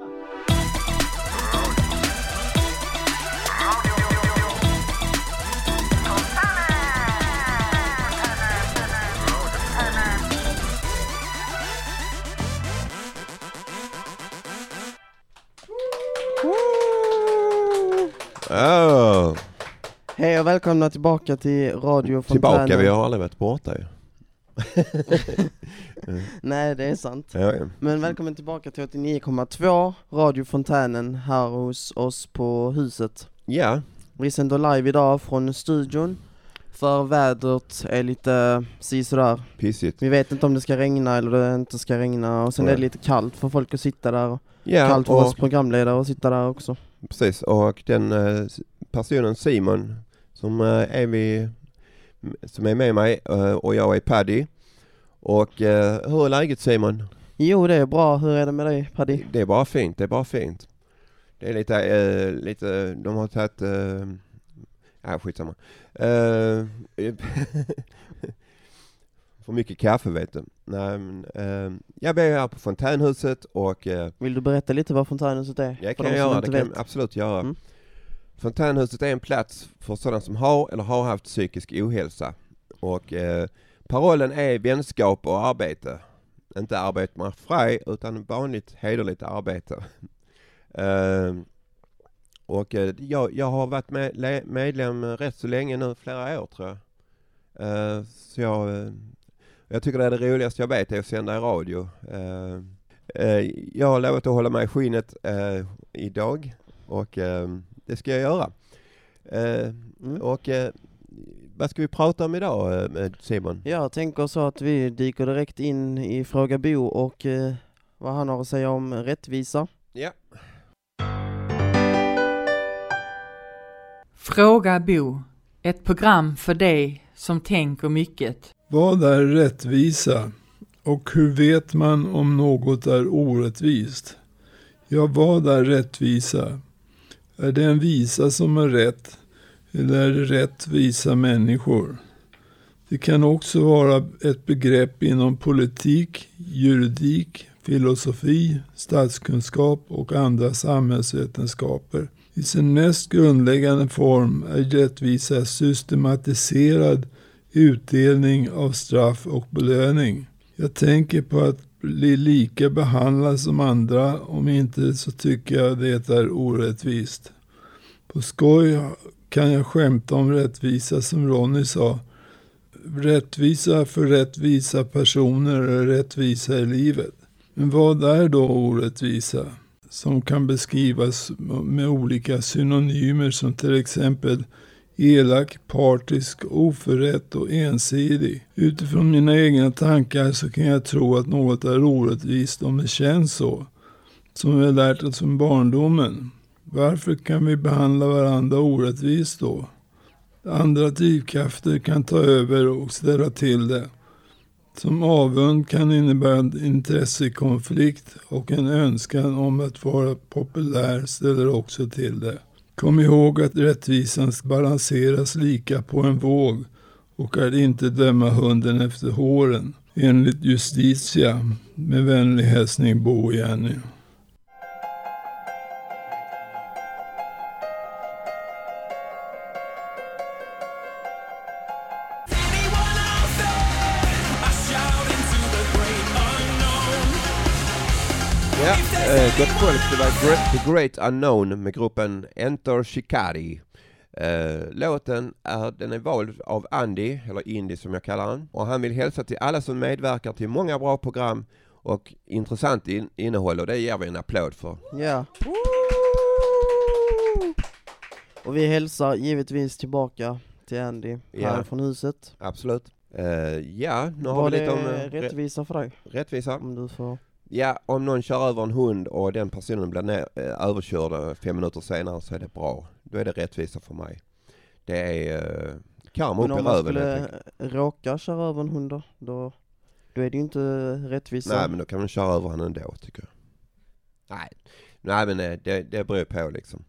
Oh, Hej och välkomna tillbaka till Radio tillbaka, Fontänen. vi har aldrig varit borta ju. Nej, det är sant. Ja, ja. Men välkommen tillbaka till 89,2 Radio Fontänen här hos oss på huset. ja, Vi sänder live idag från studion, för vädret är lite sisådär. pissigt. Vi vet inte om det ska regna eller det inte ska regna och sen Nej. är det lite kallt för folk att sitta där. Ja, kallt för och, oss programledare att sitta där också. precis. Och den eh, personen Simon som eh, är vi, som är med mig eh, och jag är Paddy. Och eh, hur är läget Simon? Jo, det är bra. Hur är det med dig Paddy? Det är bara fint, det är bara fint. Det är lite, eh, lite, de har tagit, eh, ja skitsamma. Eh, för mycket kaffe vet du. Nej, men, eh, jag är här på Fontänhuset och eh, Vill du berätta lite vad Fontänhuset är? jag kan som göra, det kan jag absolut göra. Mm. Fontänhuset är en plats för sådana som har eller har haft psykisk ohälsa. Och eh, parollen är vänskap och arbete. Inte arbete med fri utan vanligt hederligt arbete. Eh, och eh, jag, jag har varit med, le- medlem rätt så länge nu, flera år tror jag. Eh, så jag, eh, jag tycker det är det roligaste jag vet, är att sända i radio. Eh, jag har lovat att hålla mig i skinnet idag och det ska jag göra. Mm. och vad ska vi prata om idag eh, Simon? Jag tänker så att vi dyker direkt in i Fråga Bo och eh, vad han har att säga om rättvisa. Ja. Fråga Bo. Ett program för dig som tänker mycket. Vad är rättvisa? Och hur vet man om något är orättvist? Ja, vad är rättvisa? Är det en visa som är rätt? Eller är det rättvisa människor? Det kan också vara ett begrepp inom politik, juridik, filosofi, statskunskap och andra samhällsvetenskaper. I sin mest grundläggande form är rättvisa systematiserad utdelning av straff och belöning. Jag tänker på att bli lika behandlad som andra, om inte så tycker jag det är orättvist. På skoj kan jag skämta om rättvisa som Ronny sa. Rättvisa för rättvisa personer är rättvisa i livet. Men vad är då orättvisa? Som kan beskrivas med olika synonymer som till exempel elak, partisk, oförrätt och ensidig. Utifrån mina egna tankar så kan jag tro att något är orättvist om det känns så. Som vi har lärt oss från barndomen. Varför kan vi behandla varandra orättvist då? Andra drivkrafter kan ta över och ställa till det. Som avund kan innebära en intressekonflikt och en önskan om att vara populär ställer också till det. Kom ihåg att rättvisan balanseras lika på en våg och att inte döma hunden efter håren. Enligt Justitia. Med vänlig hälsning Bo och Jenny. Eh, gott folk, det var Great, The Great Unknown med gruppen Enter Shikari. Eh, låten är, den är vald av Andy, eller Indy som jag kallar han. Och han vill hälsa till alla som medverkar till många bra program och intressant in, innehåll och det ger vi en applåd för. Ja. Och vi hälsar givetvis tillbaka till Andy Ja. här från huset. Absolut. Eh, ja, nu har Var vi det lite om eh, rä- rättvisa för dig? rättvisa. Om du får... Ja, om någon kör över en hund och den personen blir ner, eh, överkörd eh, fem minuter senare så är det bra. Då är det rättvisa för mig. Det är eh, karma Men upp i om man röven helt skulle råka köra över en hund då, då, då är det ju inte rättvisa. Nej men då kan man köra över honom ändå tycker jag. Nej, Nej men eh, det, det beror på liksom.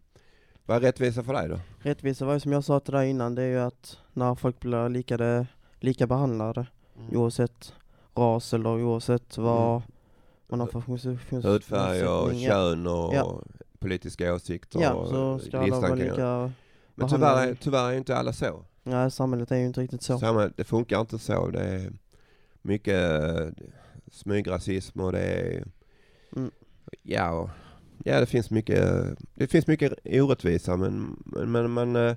Vad är rättvisa för dig då? Rättvisa var ju som jag sa till dig innan, det är ju att när folk blir lika, det, lika behandlade, oavsett ras eller oavsett vad, man har funktions- hudfärg och kön och Ja. politiska åsikter. Ja, och så ska alla vara lika... Men tyvärr, är- tyvärr är inte alla så. Nej, samhället är ju inte riktigt så. Samma, det funkar inte så. Det är mycket eh, smygrasism och det är... Mm. Ja, ja det finns mycket, det finns mycket orättvisa men, men, man, eh,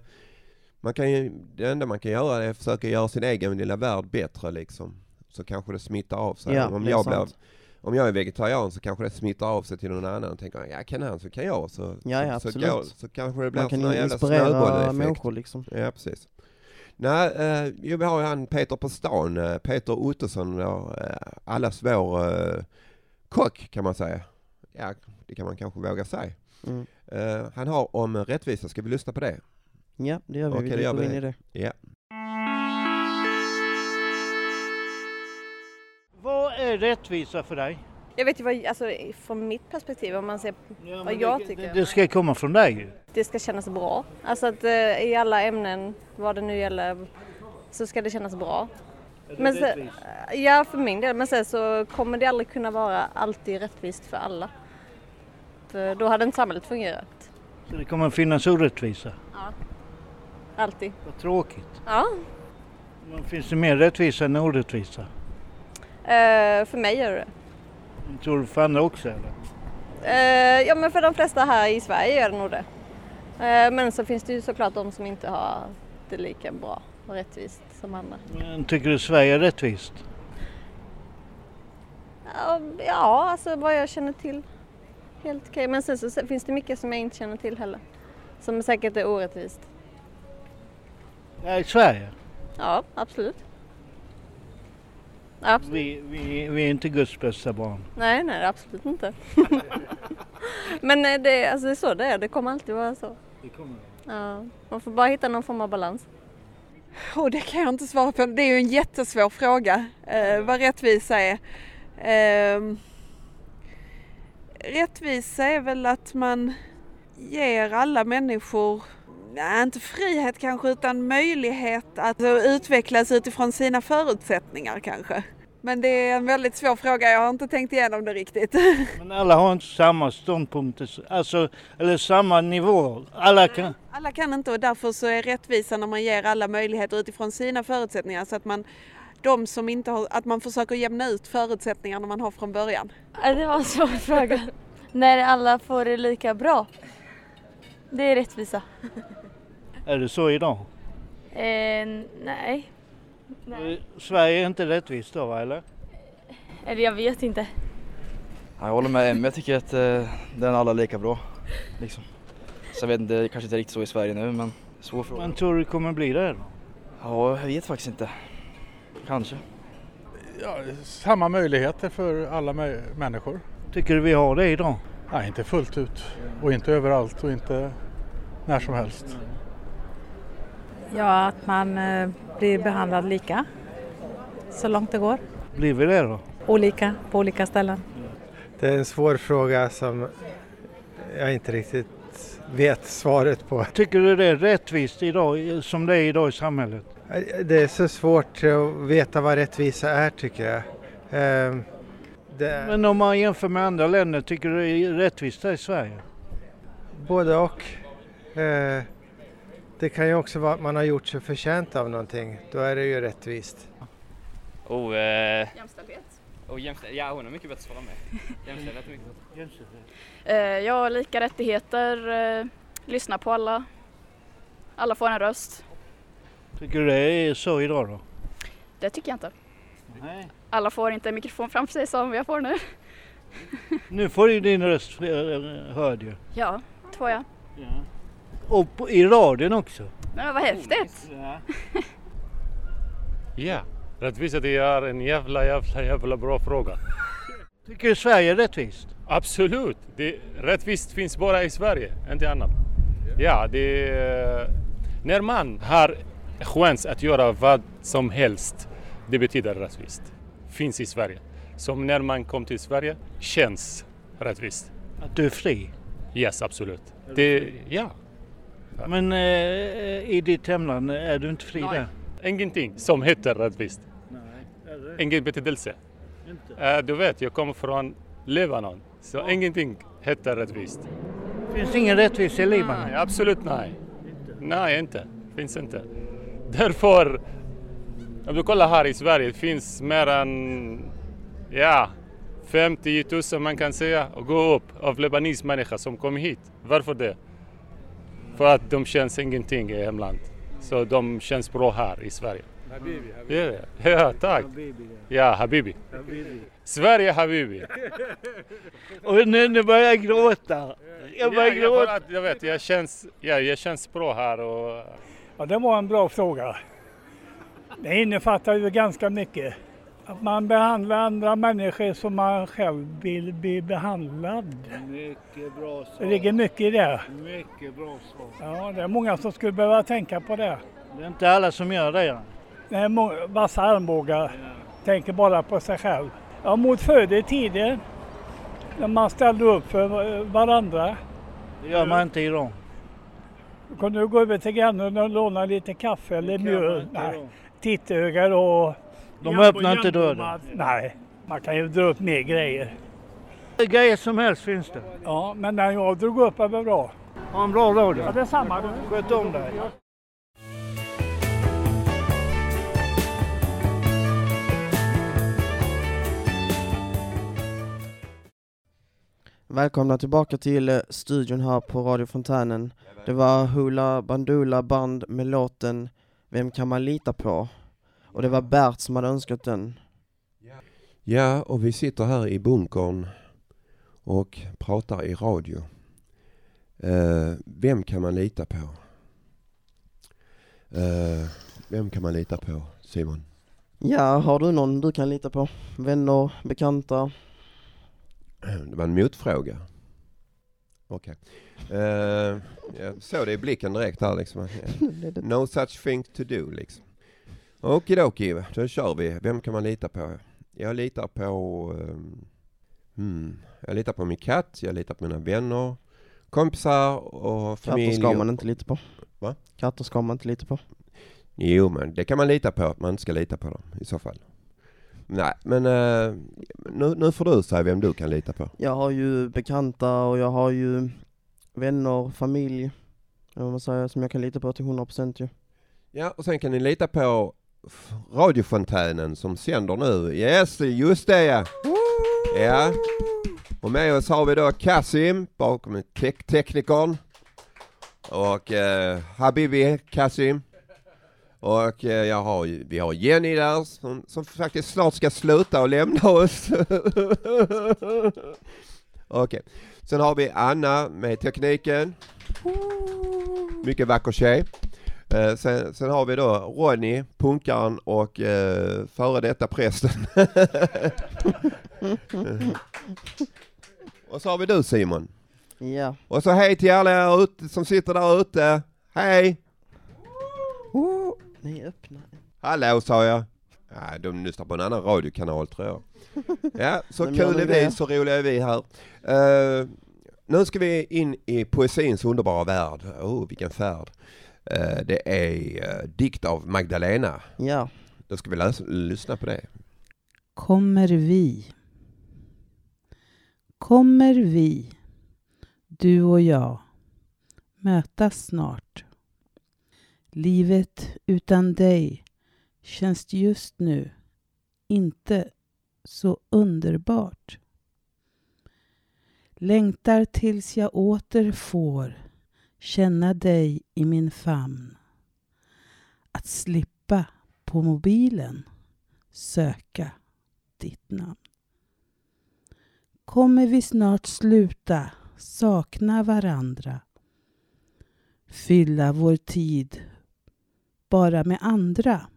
man kan ju, det enda man kan göra är att försöka göra sin egen lilla värld bättre liksom. Så kanske det smittar av sig. Ja, om, jag blir, sant. Om jag är vegetarian så kanske det smittar av sig till någon annan och tänker ja kan han så kan jag. Så, Ja, ja, så, absolut. går, så kanske det blir Man kan ju inspirera människor liksom. Ja, precis. Nej, eh, jo, vi har ju han Peter på stan, eh, Peter Ottosson, ja, eh, allas vår eh, kock kan man säga. Ja, det kan man kanske våga säga. Mm. Eh, han har om rättvisa, ska vi lyssna på det? Ja, det gör vi. Okej, vi går in i det. Ja. Är rättvisa för dig? Jag vet ju vad, alltså från mitt perspektiv om man ser vad jag det, tycker. Det, det ska komma från dig ju. Det ska kännas bra. Alltså att eh, i alla ämnen, vad det nu gäller, så ska det kännas bra. Är det Men sen, rättvist? ja för min del, men sen så kommer det aldrig kunna vara alltid rättvist för alla. För då hade inte samhället fungerat. Så det kommer finnas orättvisa. Alltid. Vad tråkigt. Ja. Men finns det mer rättvisa än orättvisa? Eh, för mig gör det Tror du för andra också eller? Eh, ja men för de flesta här i Sverige gör det nog det. Eh, men så finns det ju såklart de som inte har det lika bra och rättvist som andra. Men tycker du Sverige är rättvist? Ja, Ja, alltså vad jag känner till. Helt okej. Men sen så finns det mycket som jag inte känner till heller. Som säkert är orättvist. Ja, i Sverige? Ja, absolut. Absolut. Vi, vi, vi är inte Guds bästa barn. Nej, nej, absolut inte. Men eh, det, alltså, det är så det är. Det kommer alltid vara så. Det kommer. Ja, man får bara hitta någon form av balans. Och det kan jag inte svara på. Det är ju en jättesvår fråga eh, vad rättvisa är. Eh, rättvisa är väl att man ger alla människor, nej, inte frihet kanske, utan möjlighet att utvecklas utifrån sina förutsättningar kanske. Men det är en väldigt svår fråga, jag har inte tänkt igenom det riktigt. Men alla har inte samma ståndpunkter, alltså, eller samma nivå. Alla kan... Alla kan inte och därför så är rättvisa när man ger alla möjligheter utifrån sina förutsättningar så att man de som inte har, att man försöker jämna ut förutsättningarna man har från början. Ja, Det var en svår fråga. När alla får det lika bra. Det är rättvisa. Är det så idag? Eh, nej. Eh, Sverige är inte rättvist då, va, eller? Eller jag vet inte. Ja, jag håller med Em, jag tycker att eh, den är alla lika bra. Liksom. Så jag vet inte, det kanske inte är riktigt så i Sverige nu men svår fråga. Men tror du det kommer bli det då? Ja, jag vet faktiskt inte. Kanske. Ja, samma möjligheter för alla mä- människor. Tycker du vi har det idag? Nej, inte fullt ut och inte överallt och inte när som helst. Ja, att man eh, blir behandlad lika så långt det går. Blir vi det då? Olika på olika ställen. Det är en svår fråga som jag inte riktigt vet svaret på. Tycker du det är rättvist idag, som det är idag i samhället? Det är så svårt att veta vad rättvisa är tycker jag. Ehm, Det, Men om man jämför med andra länder, tycker du det är rättvist här i Sverige? både och. Eh, Det kan ju också vara att man har gjort sig förtjänt av någonting. Då är det ju rättvist. Oh, eh, Jämställdhet. oh, jämställdhet. Ja, hon har mycket bättre att svara med. Jämställdhet är mycket bättre. Eh, ja, lika rättigheter. Eh, lyssna på alla. Alla får en röst. Tycker du det är så idag då? Det tycker jag inte. Nej. Alla får inte en mikrofon framför sig som jag får nu. Nu får du din röst eh, hörd ju. Ja, det får jag. Och på, i radion också. Men vad häftigt! Ja, rättvisa det är en jävla, jävla, jävla bra fråga. Tycker du Sverige är rättvist? Absolut, det, rättvist finns bara i Sverige, inte annat. Ja, det är, när man har chans att göra vad som helst, det betyder rättvist. Finns i Sverige. Som när man kom till Sverige, känns rättvist. Att du är fri? Yes, absolut. Det, ja. Men eh, i ditt hemland, är du inte fri där? Ingenting som heter rättvist. Ingen betydelse. Inte? Eh, Du vet, jag kommer från Libanon. Så ingenting heter rättvist. Finns ingen rättvisa i Libanon? Nej, absolut nej. Nej, inte. Finns inte. Därför, om du kollar här i Sverige, det finns mer än ja, 50 000 man kan säga och gå upp av libanes människor som kom hit. Varför det? För att de känns ingenting i hemland. Så de känns bra här i Sverige. Habibi, Ja, ja tack. Ja, Habibi. Sverige Habibi. Och nu, nu börjar jag gråta. Jag börjar Ja, jag, gråta. bara, jag vet, jag känns, ja, jag känns bra här och Ja, det var en bra fråga. Det innefattar ju ganska mycket. Att man behandlar andra människor som man själv vill bli behandlad. Mycket bra Det svar. ligger mycket i det. Mycket bra svar. Ja, det är många som skulle behöva tänka på det. Det är inte alla som gör det. Det må- vassa armbågar tänker bara på sig själv. Ja, mot förr i tiden när man ställde upp för varandra. Det gör man inte idag. Då kunde du gå över till grannen och låna lite kaffe eller mjöl. Nej, titthögar och... De öppnar inte dörren. Nej, man kan ju dra upp mer grejer. Grejer som helst finns det. Ja, men den jag drog upp är väl bra. Ha en bra dag Ja, då. det är samma. Sköt om dig. Välkomna tillbaka till eh, studion här på Radio Fontänen. Det var Hoola Bandoola Band med låten Vem kan man lita på? Och det var Bert som hade önskat den. Ja, och vi sitter här i bunkern och pratar i radio. Eh, vem kan man lita på? Eh, vem kan man lita på, Simon? Ja, har du någon du kan lita på? Vänner, bekanta? Det var en motfråga. Okej. Eh, jag såg det i blicken direkt här liksom. No such thing to do liksom. Okidoki, då kör vi. Vem kan man lita på? Jag litar på... ehm, hmm, jag litar på min katt, jag litar på mina vänner, kompisar och familj. Katter ska man inte lita på. Va? Katter ska man inte lita på. Jo, men det kan man lita på att man ska lita på dem i så fall. Nej, men eh, nu, nu får du säga vem du kan lita på. Jag har ju bekanta och jag har ju vänner, familj, vad man säger, som jag kan lita på till 100% ju. Ja, och sen kan ni lita på radiofontänen som sänder nu. Yes, just det ja! Ja. Och med oss har vi då Kasim bakom te- teknikern. Och eh, Habibi Kasim. Och eh, jag har, vi har Jenny där som, som faktiskt snart ska sluta och lämna oss. Okej. Sen har vi Anna med tekniken. Mycket vacker tjej. Eh, sen, sen har vi då Ronny, punkaren och eh, före detta prästen. och så har vi du Simon. Ja. Och så hej till alla er ute som sitter där ute. Hej! Ni är öppna. Hallå sa jag. Nej, de lyssnar på en annan radiokanal tror jag. Ja, så kul är vi, så roliga är vi här. Eh, nu ska vi in i poesins underbara värld. Oh, vilken färd. Eh, det är uh, dikt av Magdalena. Ja. Då ska vi läsa, lyssna på det. Kommer vi? Kommer vi, du och jag, mötas snart? Livet utan dig känns just nu inte så underbart. Längtar tills jag åter får känna dig i min famn. Att slippa på mobilen söka ditt namn. Kommer vi snart sluta sakna varandra? Fylla vår tid bara med andra?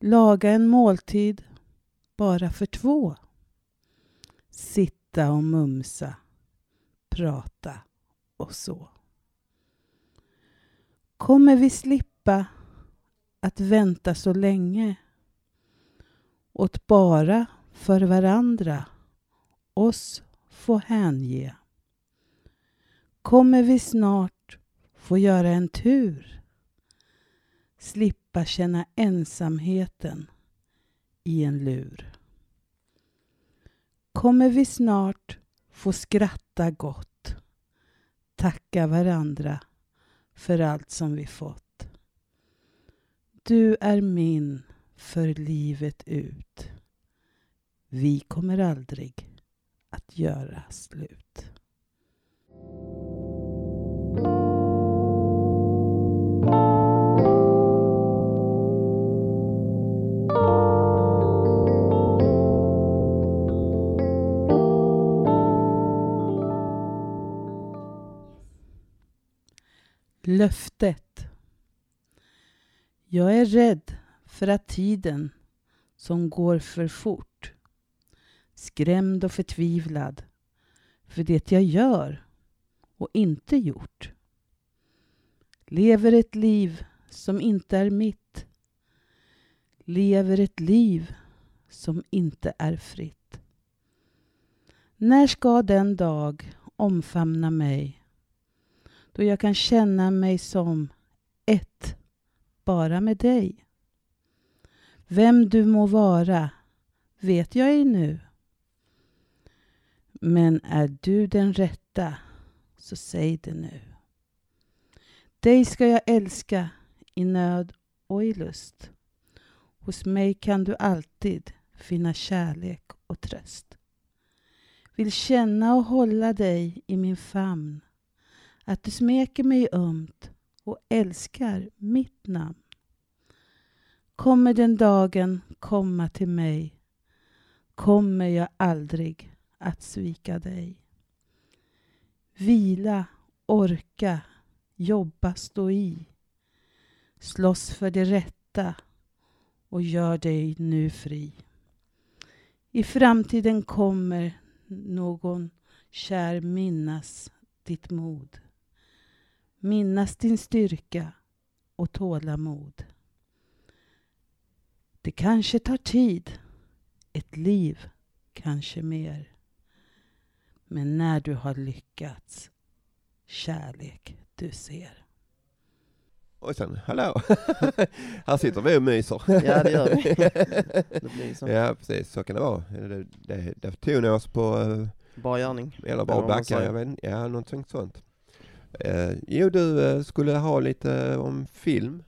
Laga en måltid bara för två? Sitta och mumsa, prata och så. Kommer vi slippa att vänta så länge åt bara för varandra oss få hänge. Kommer vi snart få göra en tur slippa känna ensamheten i en lur. kommer vi snart få skratta gott, tacka varandra för allt som vi fått. Du är min för livet ut. Vi kommer aldrig att göra slut. Löftet. Jag är rädd för att tiden som går för fort, skrämd och förtvivlad för det jag gör och inte gjort. Lever ett liv som inte är mitt. Lever ett liv som inte är fritt. När ska den dag omfamna mig då jag kan känna mig som ett bara med dig? Vem du må vara vet jag ej nu. Men är du den rätta, så säg det nu. Dig ska jag älska i nöd och i lust. Hos mig kan du alltid finna kärlek och tröst. Vill känna och hålla dig i min famn. Att du smeker mig ömt och älskar mitt namn. Kommer den dagen komma till mig kommer jag aldrig att svika dig. Vila, orka, jobba, stå i. Slåss för det rätta och gör dig nu fri. I framtiden kommer någon kär minnas ditt mod. Minnas din styrka och tålamod. Det kanske tar tid, ett liv kanske mer. Men när du har lyckats, kärlek du ser. Och sen, hallå! här sitter vi och myser. Ja, det gör vi. Det blir så. Ja, precis. Så kan det vara. Det, det, det tog ni oss på... eh, Bra gärning. Eller man backar, jag vet inte. Ja, någonting sånt. Eh, jo, du eh, skulle ha lite om film.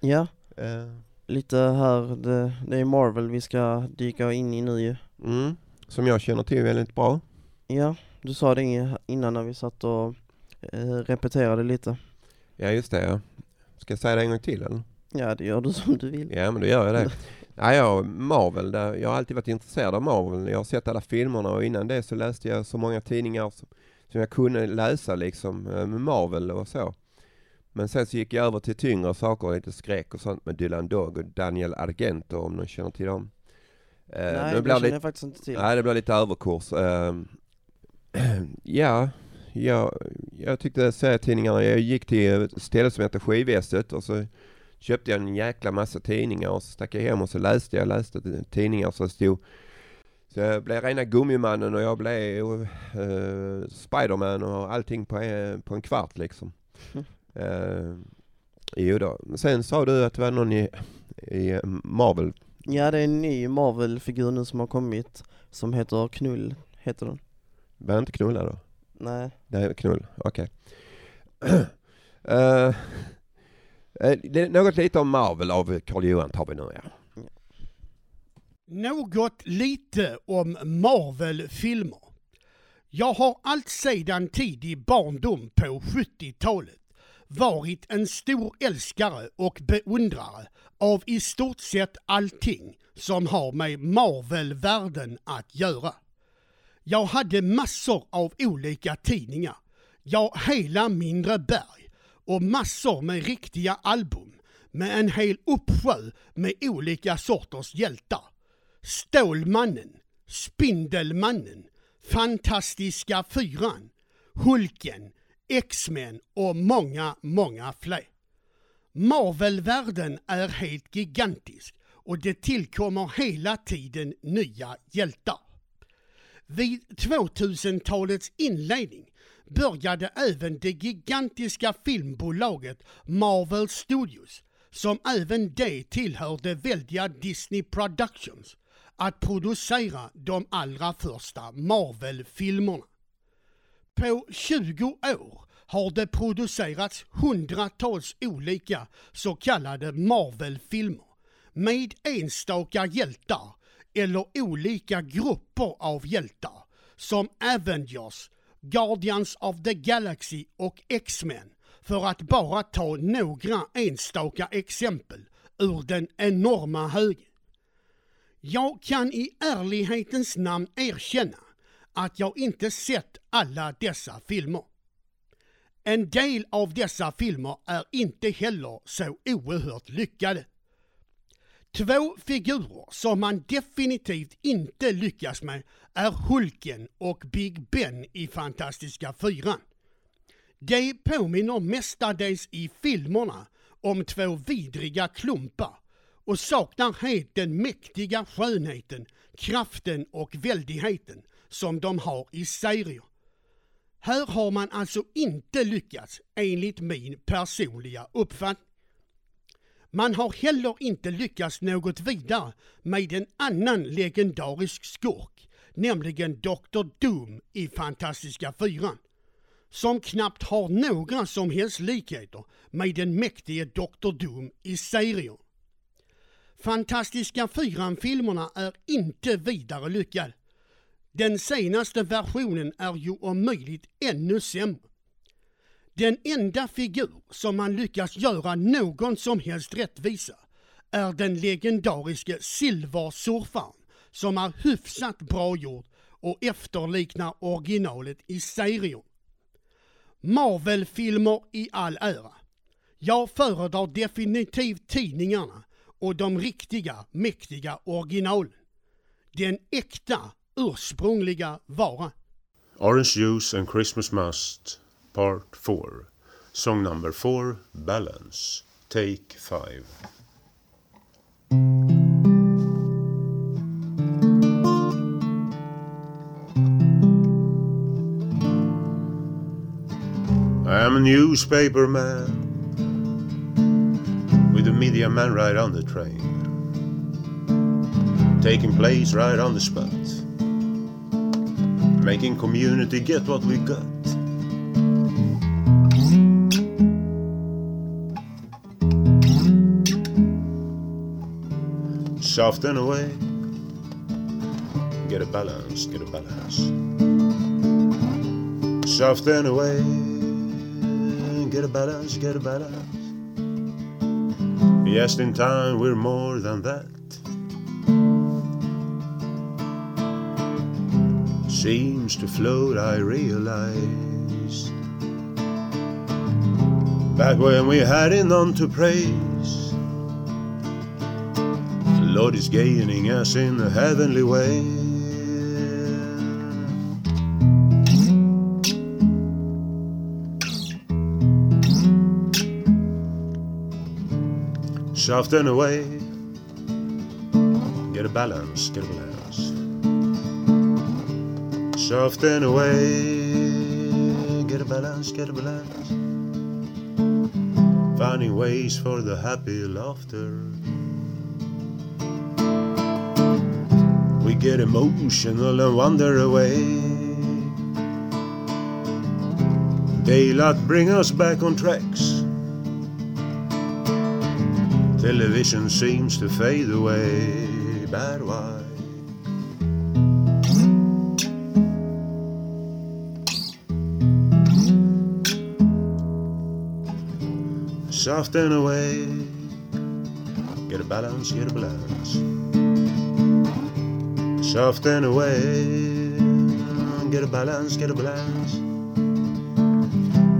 Ja, Eh, lite här, det, det är Marvel vi ska dyka in i nu ju. mm, som jag känner till väldigt bra. Ja, du sa det innan när vi satt och eh, repeterade lite. Ja, just det. Ja. Ska jag säga det en gång till eller? Ja, det gör du som du vill. Ja, men då gör jag det. Ja, ja, Marvel, där, jag har alltid varit intresserad av Marvel. Jag har sett alla filmerna och innan det så läste jag så många tidningar som, som jag kunde läsa liksom eh, med Marvel och så. Men sen så gick jag över till tyngre saker, lite skräck och sånt med Dylan Dog och Daniel Argento om någon känner till dem. Eh, Nej, det blir känner jag faktiskt inte till. Nej, det blir lite överkurs. Eh, ja, jag, jag tyckte serietidningarna, jag gick till ett ställe som heter Skivesset och så köpte jag en jäkla massa tidningar och så stack jag hem och så läste jag läste tidningar så stod så jag blev rena Gummimannen och jag blev uh, Spiderman och allting på en, på en kvart liksom. Uh, jo då. Sen sa du att det var någon i, i Marvel. Ja, det är en ny Marvel-figur nu som har kommit som heter Knull, heter den. Var inte knulla då? Nej. Det är knull, okej. Eh, eh, det är något lite om Marvel av Carl Johan tar vi nu ja. Något lite om Marvel-filmer. Jag har allt sedan tidig barndom på 70-talet varit en stor älskare och beundrare av i stort sett allting som har med Marvel-världen att göra. Jag hade massor av olika tidningar, ja hela mindre berg och massor med riktiga album med en hel uppsjö med olika sorters hjältar. Stålmannen, Spindelmannen, Fantastiska Fyran, Hulken, X-Men och många, många fler. Marvelvärlden är helt gigantisk och det tillkommer hela tiden nya hjältar. Vid 2000-talets inledning började även det gigantiska filmbolaget Marvel Studios, som även det tillhör det väldiga Disney Productions, att producera de allra första Marvel-filmerna. På 20 år har det producerats hundratals olika så kallade Marvel-filmer med enstaka hjältar eller olika grupper av hjältar som Avengers, Guardians of the Galaxy och X-Men för att bara ta några enstaka exempel ur den enorma högen. Jag kan i ärlighetens namn erkänna att jag inte sett alla dessa filmer. En del av dessa filmer är inte heller så oerhört lyckade. Två figurer som man definitivt inte lyckas med är Hulken och Big Ben i Fantastiska Fyran. De påminner mestadels i filmerna om två vidriga klumpar och saknar helt den mäktiga skönheten, kraften och väldigheten som de har i serier. Här har man alltså inte lyckats enligt min personliga uppfattning. Man har heller inte lyckats något vidare med en annan legendarisk skurk, nämligen Dr. Doom i Fantastiska Fyran, som knappt har några som helst likheter med den mäktige Dr. Doom i serier. Fantastiska Fyran-filmerna är inte vidare lyckad. Den senaste versionen är ju om möjligt ännu sämre. Den enda figur som man lyckas göra någon som helst rättvisa är den legendariske silversurfaren som är hyfsat bra gjord och efterliknar originalet i serien. Marvel-filmer i all ära. Jag föredrar definitivt tidningarna och de riktiga mäktiga originalen. Den äkta ursprungliga varan. Orange Juice and Christmas Must, Part 4. Song number 4, Balance. Take 5. I am a newspaper man a media man right on the train, taking place right on the spot, making community get what we got. Soft and away, get a balance, get a balance. Soft and away, get a balance, get a balance. Yes, in time we're more than that. Seems to float, I realize. Back when we had it none to praise. The Lord is gaining us in a heavenly way. Soft and away. Get a balance, get a balance. Soft and away. Get a balance, get a balance. Finding ways for the happy laughter. We get emotional and wander away. Daylight bring us back on tracks. Television seems to fade away, but why? Soft and away, get a balance, get a balance. Soft and away, get a balance, get a balance.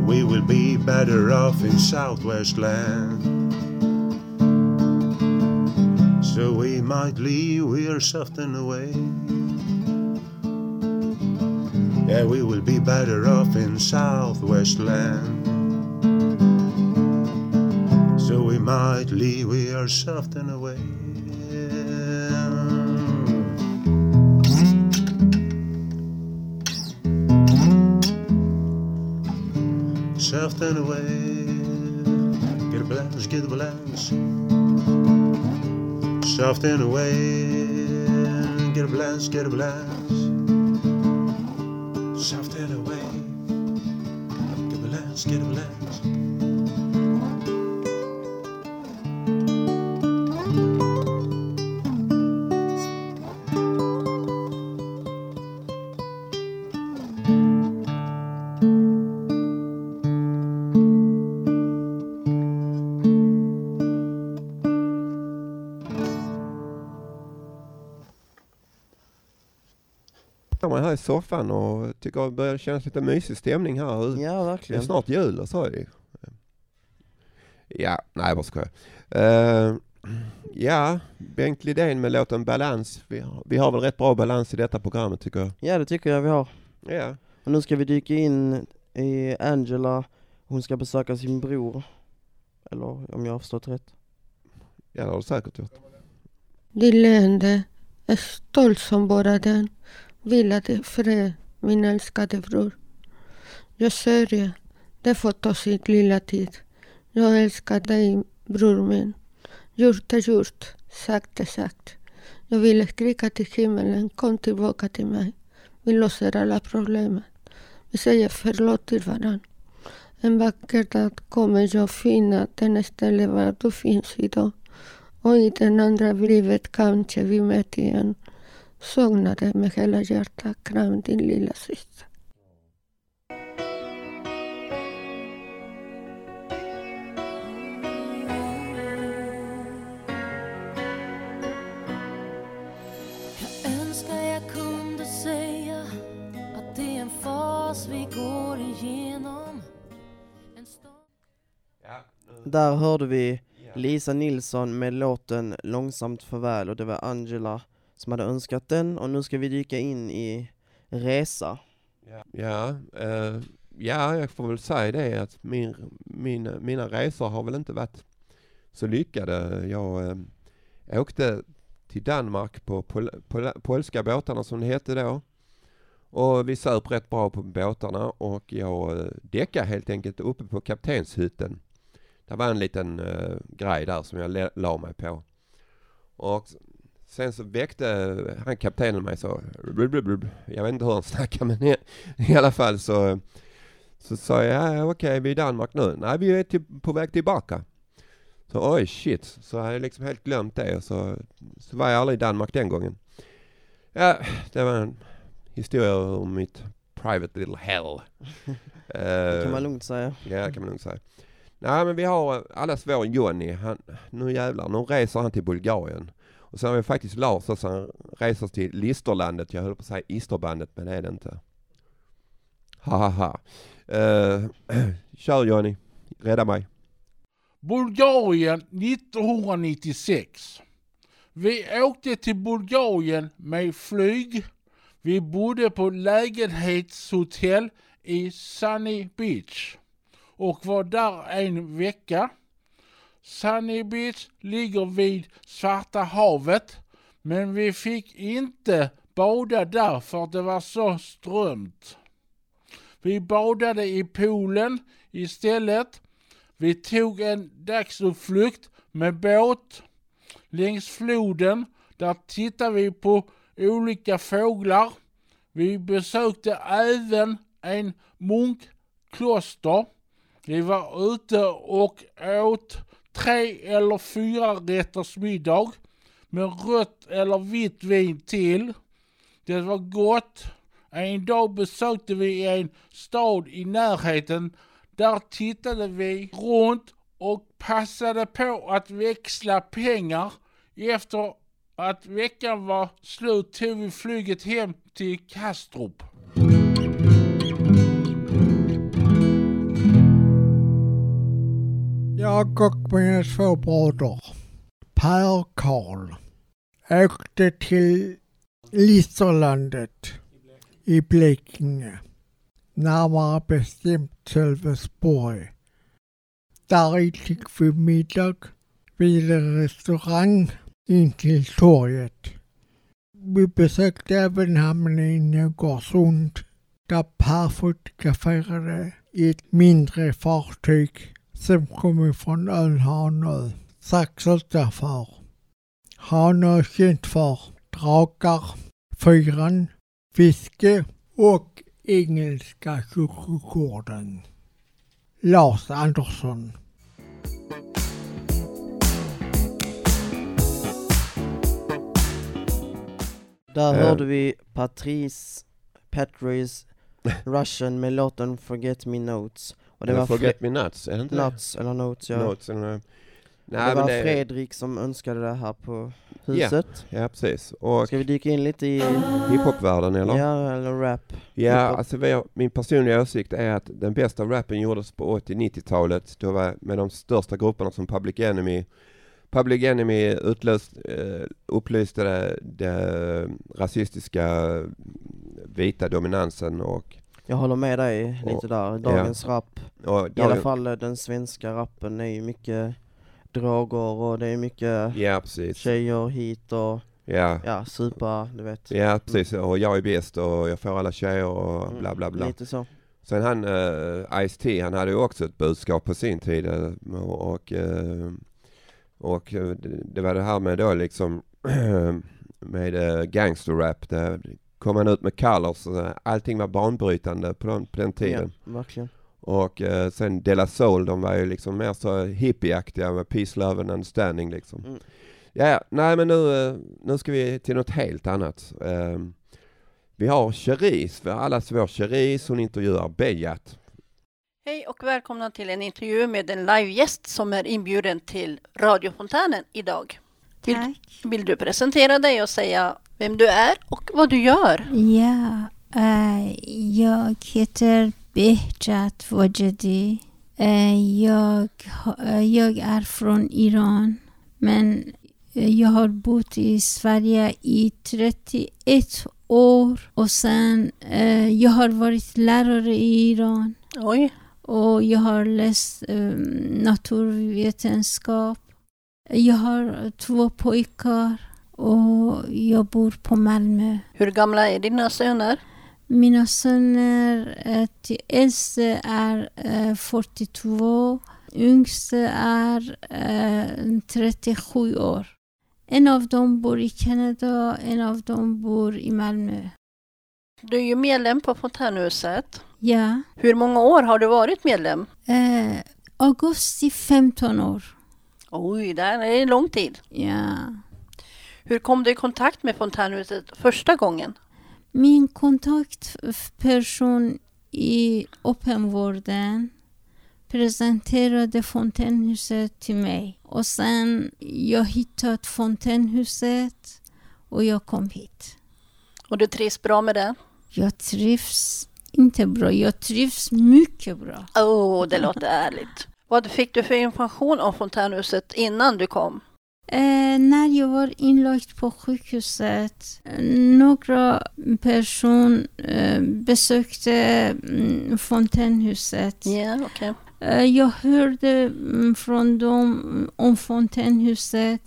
We will be better off in Southwest land. So we might leave, we are soft and away. Yeah, we will be better off in Southwest land. So we might leave, we are soft and away. Soft and away. Get a balance, get a balance in a away. Get a blast, get a blast. Står man här i soffan och tycker det börjar kännas lite mysig stämning här. Ja, Det verkligen. är snart jul och så det. Ja, nej jag bara skojar. Uh, ja, Bengt Lidén med låten Balans. Vi har, vi har väl rätt bra balans i detta programmet tycker jag. Ja, det tycker jag vi har. Ja. Och nu ska vi dyka in i Angela. Hon ska besöka sin bror. Eller om jag har förstått rätt. Ja, det har du säkert gjort. Din leende är stolt som bara den. Vila i fred, min älskade bror. Jag sörjer, det får ta sin lilla tid. Jag älskar dig, bror min. Gjort är gjort, sagt är sagt. Jag ville skrika till himmelen, kom tillbaka till mig. Vi löser alla problemen. Vi säger förlåt till varandra. En vacker dag kommer jag finna den ställe var du finns idag. Och i den andra livet kanske vi möts igen. Dig med hela hjärtat. Kram din lilla syster. Där hörde vi Lisa Nilsson med låten Långsamt farväl och det var Angela som hade önskat den och nu ska vi dyka in i Resa. Ja, eh, ja, jag får väl säga det att min, min, mina resor har väl inte varit så lyckade. Jag eh, åkte till Danmark på pol, pol, polska båtarna som det hette då. Och vi söp rätt bra på båtarna och jag eh, däckade helt enkelt uppe på kaptenshytten. Det var en liten eh, grej där som jag la mig på. Och sen så väckte han kaptenen mig så, jag vet inte hur han snackar men i, i alla fall så, så sa jag, ja, okej vi är i Danmark nu. Nej vi är till, på väg tillbaka. Så oj shit, så hade jag liksom helt glömt det och så, så var jag aldrig i Danmark den gången. Ja, det var en historia om mitt private little hell. Det kan man Eh, lugnt säga. Ja, det kan man lugnt säga. Nej men vi har allas vår Johnny, han, nu jävlar, nu reser han till Bulgarien. Och sen har vi faktiskt Lars också, han reser till Listerlandet, jag höll på att säga Isterbandet men det är det inte. Ha ha ha. Uh, kör Johnny, rädda mig. Bulgarien 1996. Vi åkte till Bulgarien med flyg. Vi bodde på lägenhetshotell i Sunny Beach och var där en vecka. Sunny Beach ligger vid Svarta havet men vi fick inte bada där för att det var så strömt. Vi badade i poolen istället. Vi tog en dagsutflykt med båt längs floden. Där tittade vi på olika fåglar. Vi besökte även en munkkloster. Vi var ute och åt tre eller fyra rätters middag med rött eller vitt vin till. Det var gott. En dag besökte vi en stad i närheten. Där tittade vi runt och passade på att växla pengar. Efter att veckan var slut tog vi flyget hem till Kastrup. Jag och mina två bröder, Per och Karl, åkte till Listerlandet i Blekinge. Närmare bestämt Sölvesborg. Där fick vi middag vid en restaurang intill torget. Vi besökte även hamnen i Nögarsund där Per fotograferade i ett mindre fartyg som kommer från ön Hanö, strax utanför. Hanö är känt för drakar, fyran, fiske och engelska kyrkogården. Lars Andersson. Där Eh. hörde vi Patrice Petrys Russian med låten Forget Me Notes. Och Eller var Forget Fre- Me Nuts, är det inte det? Nuts, eller Notes ja. Notes, eller- Nej, det var det- Fredrik som önskade det här på huset. Ja, ja precis. Och Ska vi dyka in lite i hiphopvärlden eller? Ja, eller rap. Ja, alltså har- min personliga åsikt är att den bästa rappen gjordes på 80-90-talet. Då var med de största grupperna som Public Enemy. Public Enemy utlöst, eh, upplyste det, det rasistiska vita dominansen och Jag håller med dig lite Och- där. Dagens ja. rap, Och i alla dagen- fall eh, den svenska rappen är ju mycket droger och det är mycket Ja, precis. tjejer hit och Ja. ja, supa, du vet. Ja, precis. Och jag är bäst och jag får alla tjejer och Mm, bla bla bla. lite så. Sen han, uh, Ice-T, han hade ju också ett budskap på sin tid. eh, och och eh, det, det var det här med då liksom med uh, gangsterrap. Där kom han ut med colors. Allting var banbrytande på den, på den tiden. Ja, verkligen. Och eh, sen De La Soul, de var ju liksom mer så hippieaktiga med peace, love and understanding liksom. Mm. Ja, nej men nu, eh, nu ska vi till något helt annat. Eh, vi har Cherise, vi har allas vår Cherise, hon intervjuar Bejat. Hej och välkomna till en intervju med en livegäst som är inbjuden till radiofontänen idag. Vill, vill du presentera dig och säga vem du är och vad du gör? Ja, eh, jag heter Behjat Wajedi. Eh, jag, eh, jag är från Iran, men jag har bott i Sverige i 31 år och sen jag har varit lärare i Iran. Oj. Och jag har läst eh, naturvetenskap. Jag har två pojkar och jag bor på Malmö. Hur gamla är dina söner? Mina söner, eh, till äldste är eh, 42, yngste är eh, 37 år. En av dem bor i Kanada, en av dem bor i Malmö. Du är ju medlem på Fontänhuset. Ja, Hur många år har du varit medlem? eh, augusti 15 år. Oj, det är en lång tid. Ja. Hur kom du i kontakt med Fontänhuset första gången? Min kontaktperson i öppenvården presenterade fontänhuset till mig. Och sen jag hittat fontänhuset och jag kom hit. Och du trivs bra med det? Jag trivs inte bra, jag trivs mycket bra. Åh, oh, det låter ärligt. Vad fick du för information om Fontänhuset innan du kom? Eh, när jag var inlagd på sjukhuset, eh, några personer eh, besökte mm, fontänhuset. Ja, okej. Eh, jag hörde mm, från dem om fontänhuset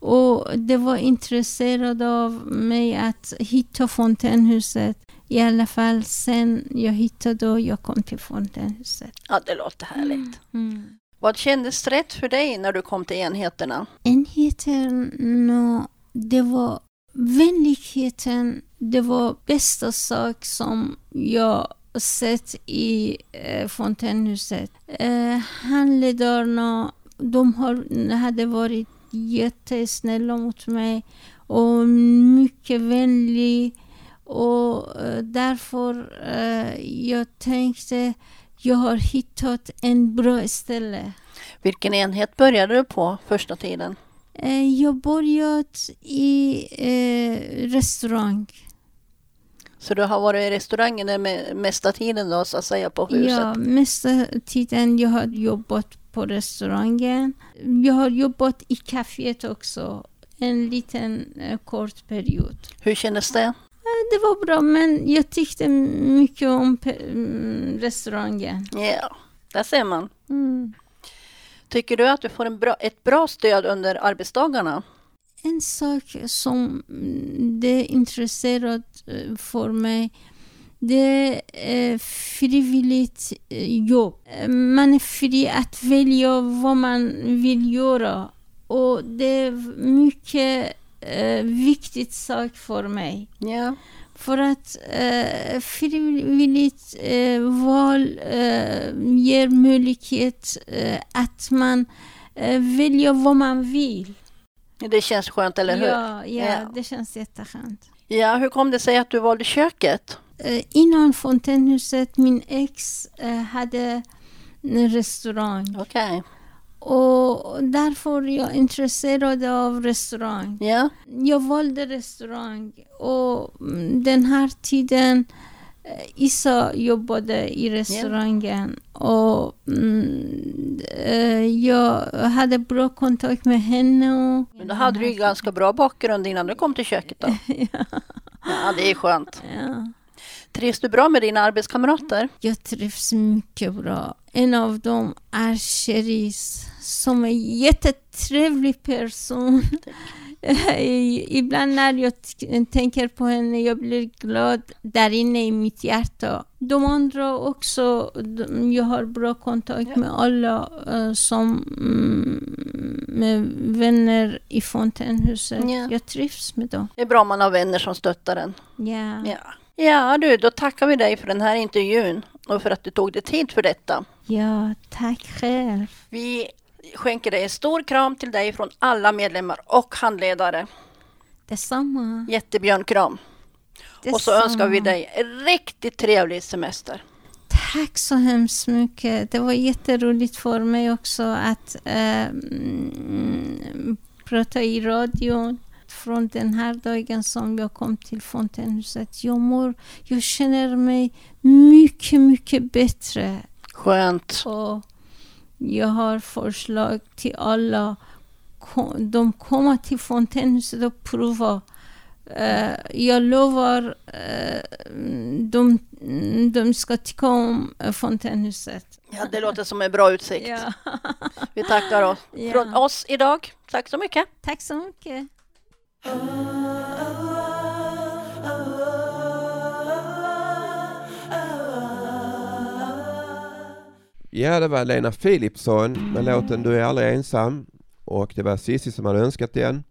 och det var intresserade av mig att hitta fontänhuset. I alla fall sen jag hittade och jag kom till fontänhuset. Ja, det låter härligt. Mm. Vad kändes rätt för dig när du kom till enheterna? Enheterna, det var vänligheten, det var bästa sak som jag sett i eh, fontänhuset. Eh, handledarna, de har, hade varit jättesnälla mot mig och mycket vänliga. och eh, därför eh, jag tänkte jag har hittat en bra ställe. Vilken enhet började du på första tiden? Eh, Jag börjat i eh, restaurang. Så du har varit i restaurangen den me- mesta tiden då, så att säga, på huset? Ja, mesta tiden jag har jobbat på restaurangen. Jag har jobbat i kaféet också, en liten eh, kort period. Hur kändes det? Eh, Det var bra, men jag tyckte mycket om mm, restaurangen. Ja, där ser man. Mm. Tycker du att du får en bra, ett bra stöd under arbetsdagarna? En sak som det är intresserat eh, för mig det är frivilligt eh, jobb. Man är fri att välja vad man vill göra. Och det är mycket eh, viktig sak för mig. Ja. För att eh, frivilligt eh, val eh, ger möjlighet eh, att man eh, väljer vad man vill. Det känns skönt, eller hur? Ja, ja, det känns jätteskönt. Ja, hur kom det sig att du valde köket? Eh, innan fontänhuset, min ex eh, hade en restaurang. Okej. Och därför är jag intresserad av restaurang. Ja. Jag valde restaurang och mm, den här tiden eh, Issa jobbade i restaurangen och mm, eh, jag hade bra kontakt med henne. Men då hade du ju ganska bra bakgrund innan du kom till köket då. ja. det är skönt. Ja. Trivs du bra med dina arbetskamrater? Jag trivs mycket bra. En av dem är Cherise som är en jättetrevlig person. Ibland när jag tänker på henne jag blir glad där inne i mitt hjärta. De andra också, de, jag har bra kontakt med alla eh, som mm, med vänner i fontänhuset. Ja. Jag trivs med dem. Det är bra om man har vänner som stöttar en. Ja. Ja. ja, du, då tackar vi dig för den här intervjun och för att du tog dig tid för detta. ja, tack själv. Vi skänker dig en stor kram till dig från alla medlemmar och handledare. Detsamma. Jättebjörnkram. Och så Detsamma. önskar vi dig en riktigt trevlig semester. Tack så hemskt mycket. Det var jätteroligt för mig också att mm, prata i radion från den här dagen som jag kom till fontänhuset. Jag mår, jag känner mig mycket, mycket bättre. Skönt. Och jag har förslag till alla. De kommer till fontänhuset och provar. Eh, jag lovar, uh, de, de ska tycka om uh, fontänhuset. Ja, det låter som en bra utsikt. Ja. Vi tackar oss Ja. från oss idag. Tack så mycket. Tack så mycket. Ja, det var Lena Philipsson med låten Du är aldrig ensam. Och det var Cissi som hade önskat den.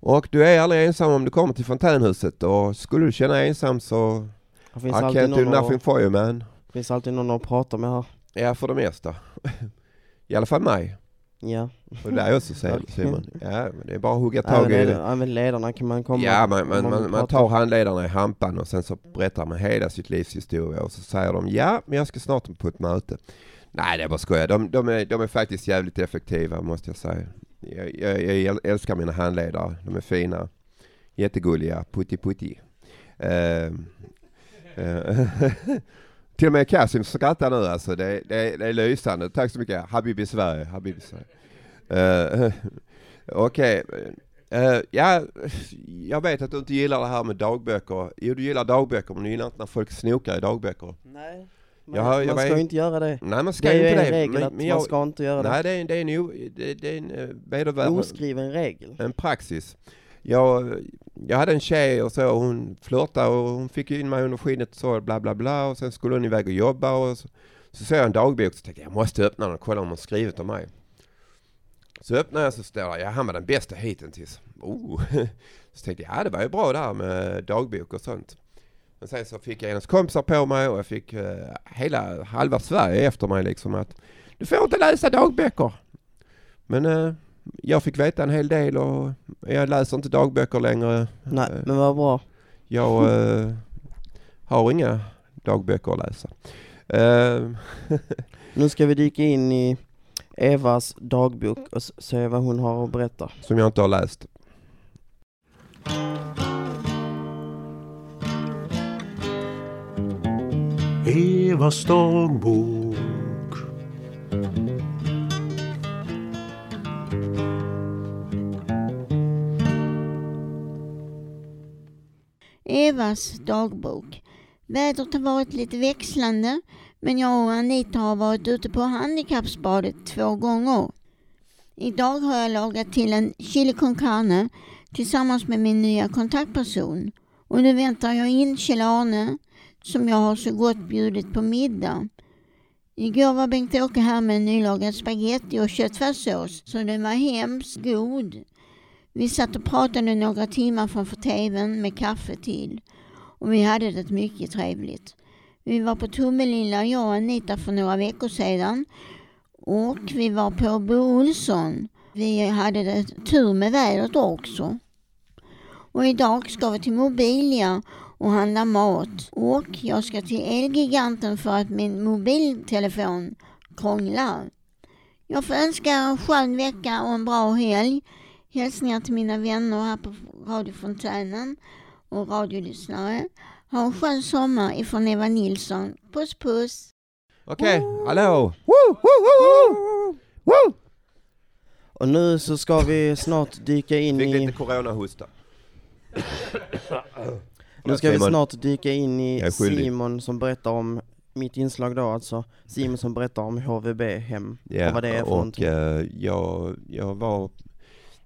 Och du är aldrig ensam om du kommer till fontänhuset. Och skulle du känna dig ensam så... Det finns I can't do nothing for you man. Det finns alltid någon att prata med här. Ja, för det mesta. I alla fall mig. Ja. Och dig också Sil- Okej. Simon. Ja, men det är bara att hugga tag Även, i led- även ledarna kan man komma Ja, man, man, man, man tar handledarna i hampan och sen så berättar man hela sitt livs historia och så säger de ja, men jag ska snart på ett möte. Nej, det är bara skojar. De, de, är, de är faktiskt jävligt effektiva måste jag säga. Jag, jag, jag älskar mina handledare. De är fina, jättegulliga, putti putti. Uh, uh, till och med Kasim skrattar nu alltså. Det, det, det är lysande. Tack så mycket. Habibi Sverige. Habibi Sverige. Uh, Okej. Eh, ja, jag vet att du inte gillar det här med dagböcker. Jo, du gillar dagböcker men du gillar inte när folk snokar i dagböcker. Nej. Jag har- man ska ju inte göra det. Nej, man ska det är inte ju en det. regel Men- att men man jag- ska inte göra det. Nej, det är, det är en, det, det är en eh, vedervärd- Oskriven regel. En praxis. Jag, jag hade en tjej och så, hon flörtade och hon fick in mig under skinnet och så bla bla bla och sen skulle hon iväg och jobba och så, så såg jag en dagbok och tänkte jag måste öppna den och kolla om hon skrivit om mig. Så öppnade jag så står det, ja han var den bästa hittills. Oh. Så tänkte jag, ja det var ju bra där med dagbok och sånt. Men sen så fick jag hennes kompisar på mig och jag fick eh, hela halva Sverige efter mig liksom att du får inte läsa dagböcker. Men eh, jag fick veta en hel del och jag läser inte dagböcker längre. Nej, Eh, men vad bra. Jag eh, har inga dagböcker att läsa. Eh, Nu ska vi dyka in i Evas dagbok och se vad hon har att berätta. som jag inte har läst. Evas dagbok. Evas dagbok. Vädret har varit lite växlande men jag och Anita har varit ute på handikappsbadet två gånger. Idag har jag lagat till en chili con carne tillsammans med min nya kontaktperson. Och nu väntar jag in Kjell-Arne som jag har så gott bjudit på middag. Igår var Bengt-Åke här med nylagad spaghetti och köttfärssås så den var hemskt god. Vi satt och pratade några timmar framför tvn med kaffe till och vi hade det mycket trevligt. Vi var på Tomelilla, jag och Anita, för några veckor sedan och vi var på Bo Olsson. Vi hade det tur med vädret också. Och idag ska vi till Mobilia och handla mat. Och jag ska till Elgiganten för att min mobiltelefon krånglar. Jag får önska en skön vecka och en bra helg. Hälsningar till mina vänner här på radiofontänen och radiolyssnare. Ha en skön sommar ifrån Eva Nilsson. Puss puss! Okej, hallå! Woo, woo, woo, woo! Woo! Och nu så ska vi snart dyka in Fick i... lite coronahosta. Nu ska vi snart dyka in i. Simon som berättar om mitt inslag då alltså. Simon som berättar om HVB hem Ja, och vad det är för och någonting. eh, jag, jag var,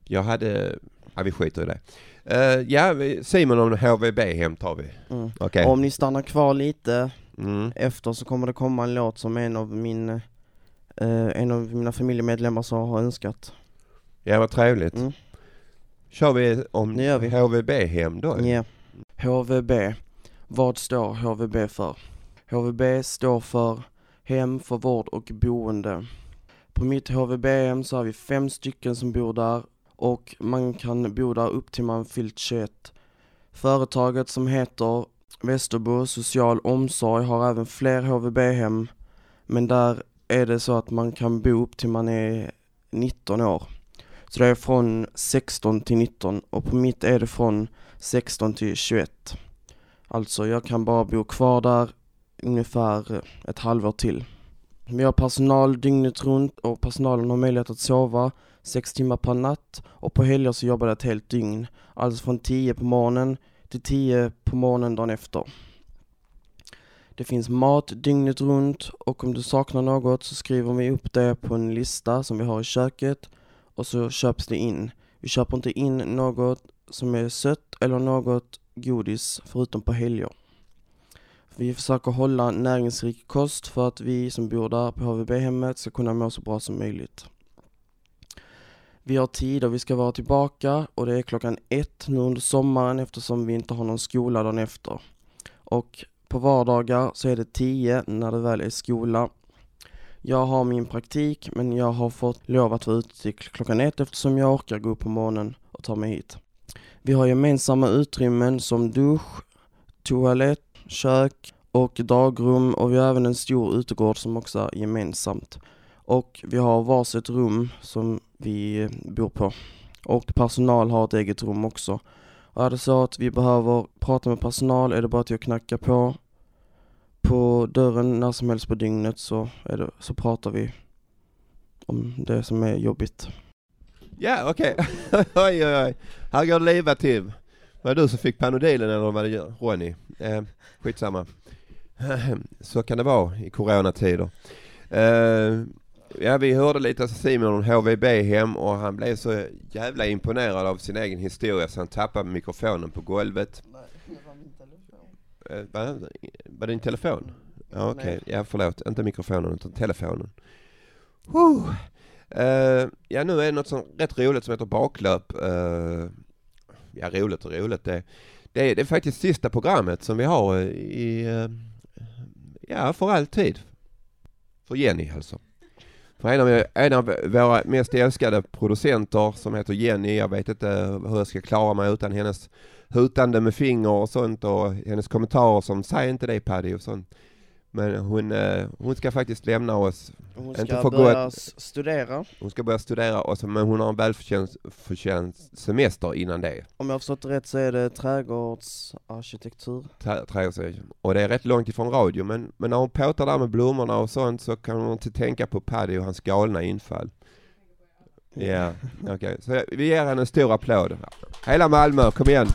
jag hade, ja vi skiter i det. Eh, ja, Simon om HVB-hem tar vi. Mm. Okej. Om ni stannar kvar lite Mm. efter så kommer det komma en låt som en av min eh, en av mina familjemedlemmar så har önskat. Ja, vad trevligt. Mm. Kör vi om. HVB-hem då? Ja. HVB. Vad står HVB för? HVB står för Hem för vård och boende. På mitt HVB-hem så har vi fem stycken som bor där och man kan bo där upp till man fyllt 21. Företaget som heter Västerbo social omsorg har även fler HVB-hem men där är det så att man kan bo upp till man är 19 år. Så det är från 16 till 19 och på mitt är det från 16 till 21. Alltså jag kan bara bo kvar där ungefär ett halvår till. Vi har personal dygnet runt och personalen har möjlighet att sova sex timmar per natt och på helger så jobbar det ett helt dygn. Alltså från 10 på morgonen till 10 på morgonen dagen efter. Det finns mat dygnet runt och om du saknar något så skriver vi upp det på en lista som vi har i köket och så köps det in. Vi köper inte in något som är sött eller något godis förutom på helger. Vi försöker hålla näringsrik kost för att vi som bor där på HVB-hemmet ska kunna må så bra som möjligt. Vi har tid och vi ska vara tillbaka och det är klockan ett nu under sommaren eftersom vi inte har någon skola dagen efter. Och på vardagar så är det tio när det väl är skola. Jag har min praktik men jag har fått lov att vara ute till klockan ett eftersom jag orkar gå upp på morgonen och ta mig hit. Vi har gemensamma utrymmen som dusch, toalett, kök och dagrum och vi har även en stor utegård som också är gemensamt. Och vi har varsitt rum som vi eh, bor på. Och personal har ett eget rum också. Och är det så att vi behöver prata med personal är det bara att jag knackar på på dörren när som helst på dygnet så, är det, så pratar vi om det som är jobbigt. Ja, okej. oj, oj, oj. Här går det livat till. Var det du som fick Panodilen eller var det Ronny? Eh, skitsamma. Så kan det vara i coronatider. Eh, ja, vi hörde lite Simon om HVB-hem och han blev så jävla imponerad av sin egen historia så han tappade mikrofonen på golvet. Eh, va? Var det din telefon? Ja, okej. Nej. Ja, förlåt. Inte mikrofonen utan telefonen. Whew. Uh, ja, nu är det något som rätt roligt som heter baklöp. Uh, ja, roligt och roligt. Det, det, är, det är faktiskt sista programmet som vi har i, uh, ja, för alltid. För Jenny alltså. För en av, en av våra mest älskade producenter som heter Jenny, jag vet inte hur jag ska klara mig utan hennes hutande med finger och sånt och hennes kommentarer som säg inte det Paddy och sånt. Men hon, eh, hon ska faktiskt lämna oss. Hon Inte ska för börja gott. studera. Hon ska börja studera, och så, men hon har en välförtjänt förtjänt semester innan det. Om jag har förstått rätt så är det trädgårdsarkitektur. Trä- trädgårdsserien. Och det är rätt långt ifrån radio, men, men när hon påtar där med blommorna och sånt så kan hon inte tänka på Paddy och hans galna infall. Ja, okej. Så vi ger henne en stor applåd. Hela Malmö, kom igen!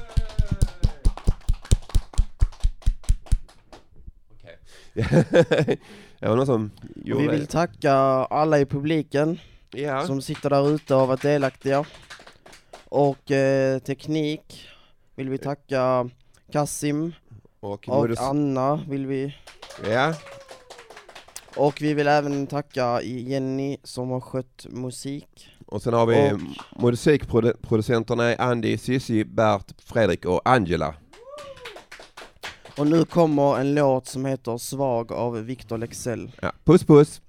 Det var någon som gjorde vi vill tacka alla i publiken Ja. som sitter där ute och har varit delaktiga. Och eh, teknik vill vi tacka Kassim och, och Anna vill vi. Ja. Och vi vill även tacka Jenny som har skött musik. Och sen har vi Och- musikproducenterna Andy, Sissi, Bert, Fredrik och Angela. Och nu kommer en låt som heter Svag av Victor Lexell. Ja. Puss puss!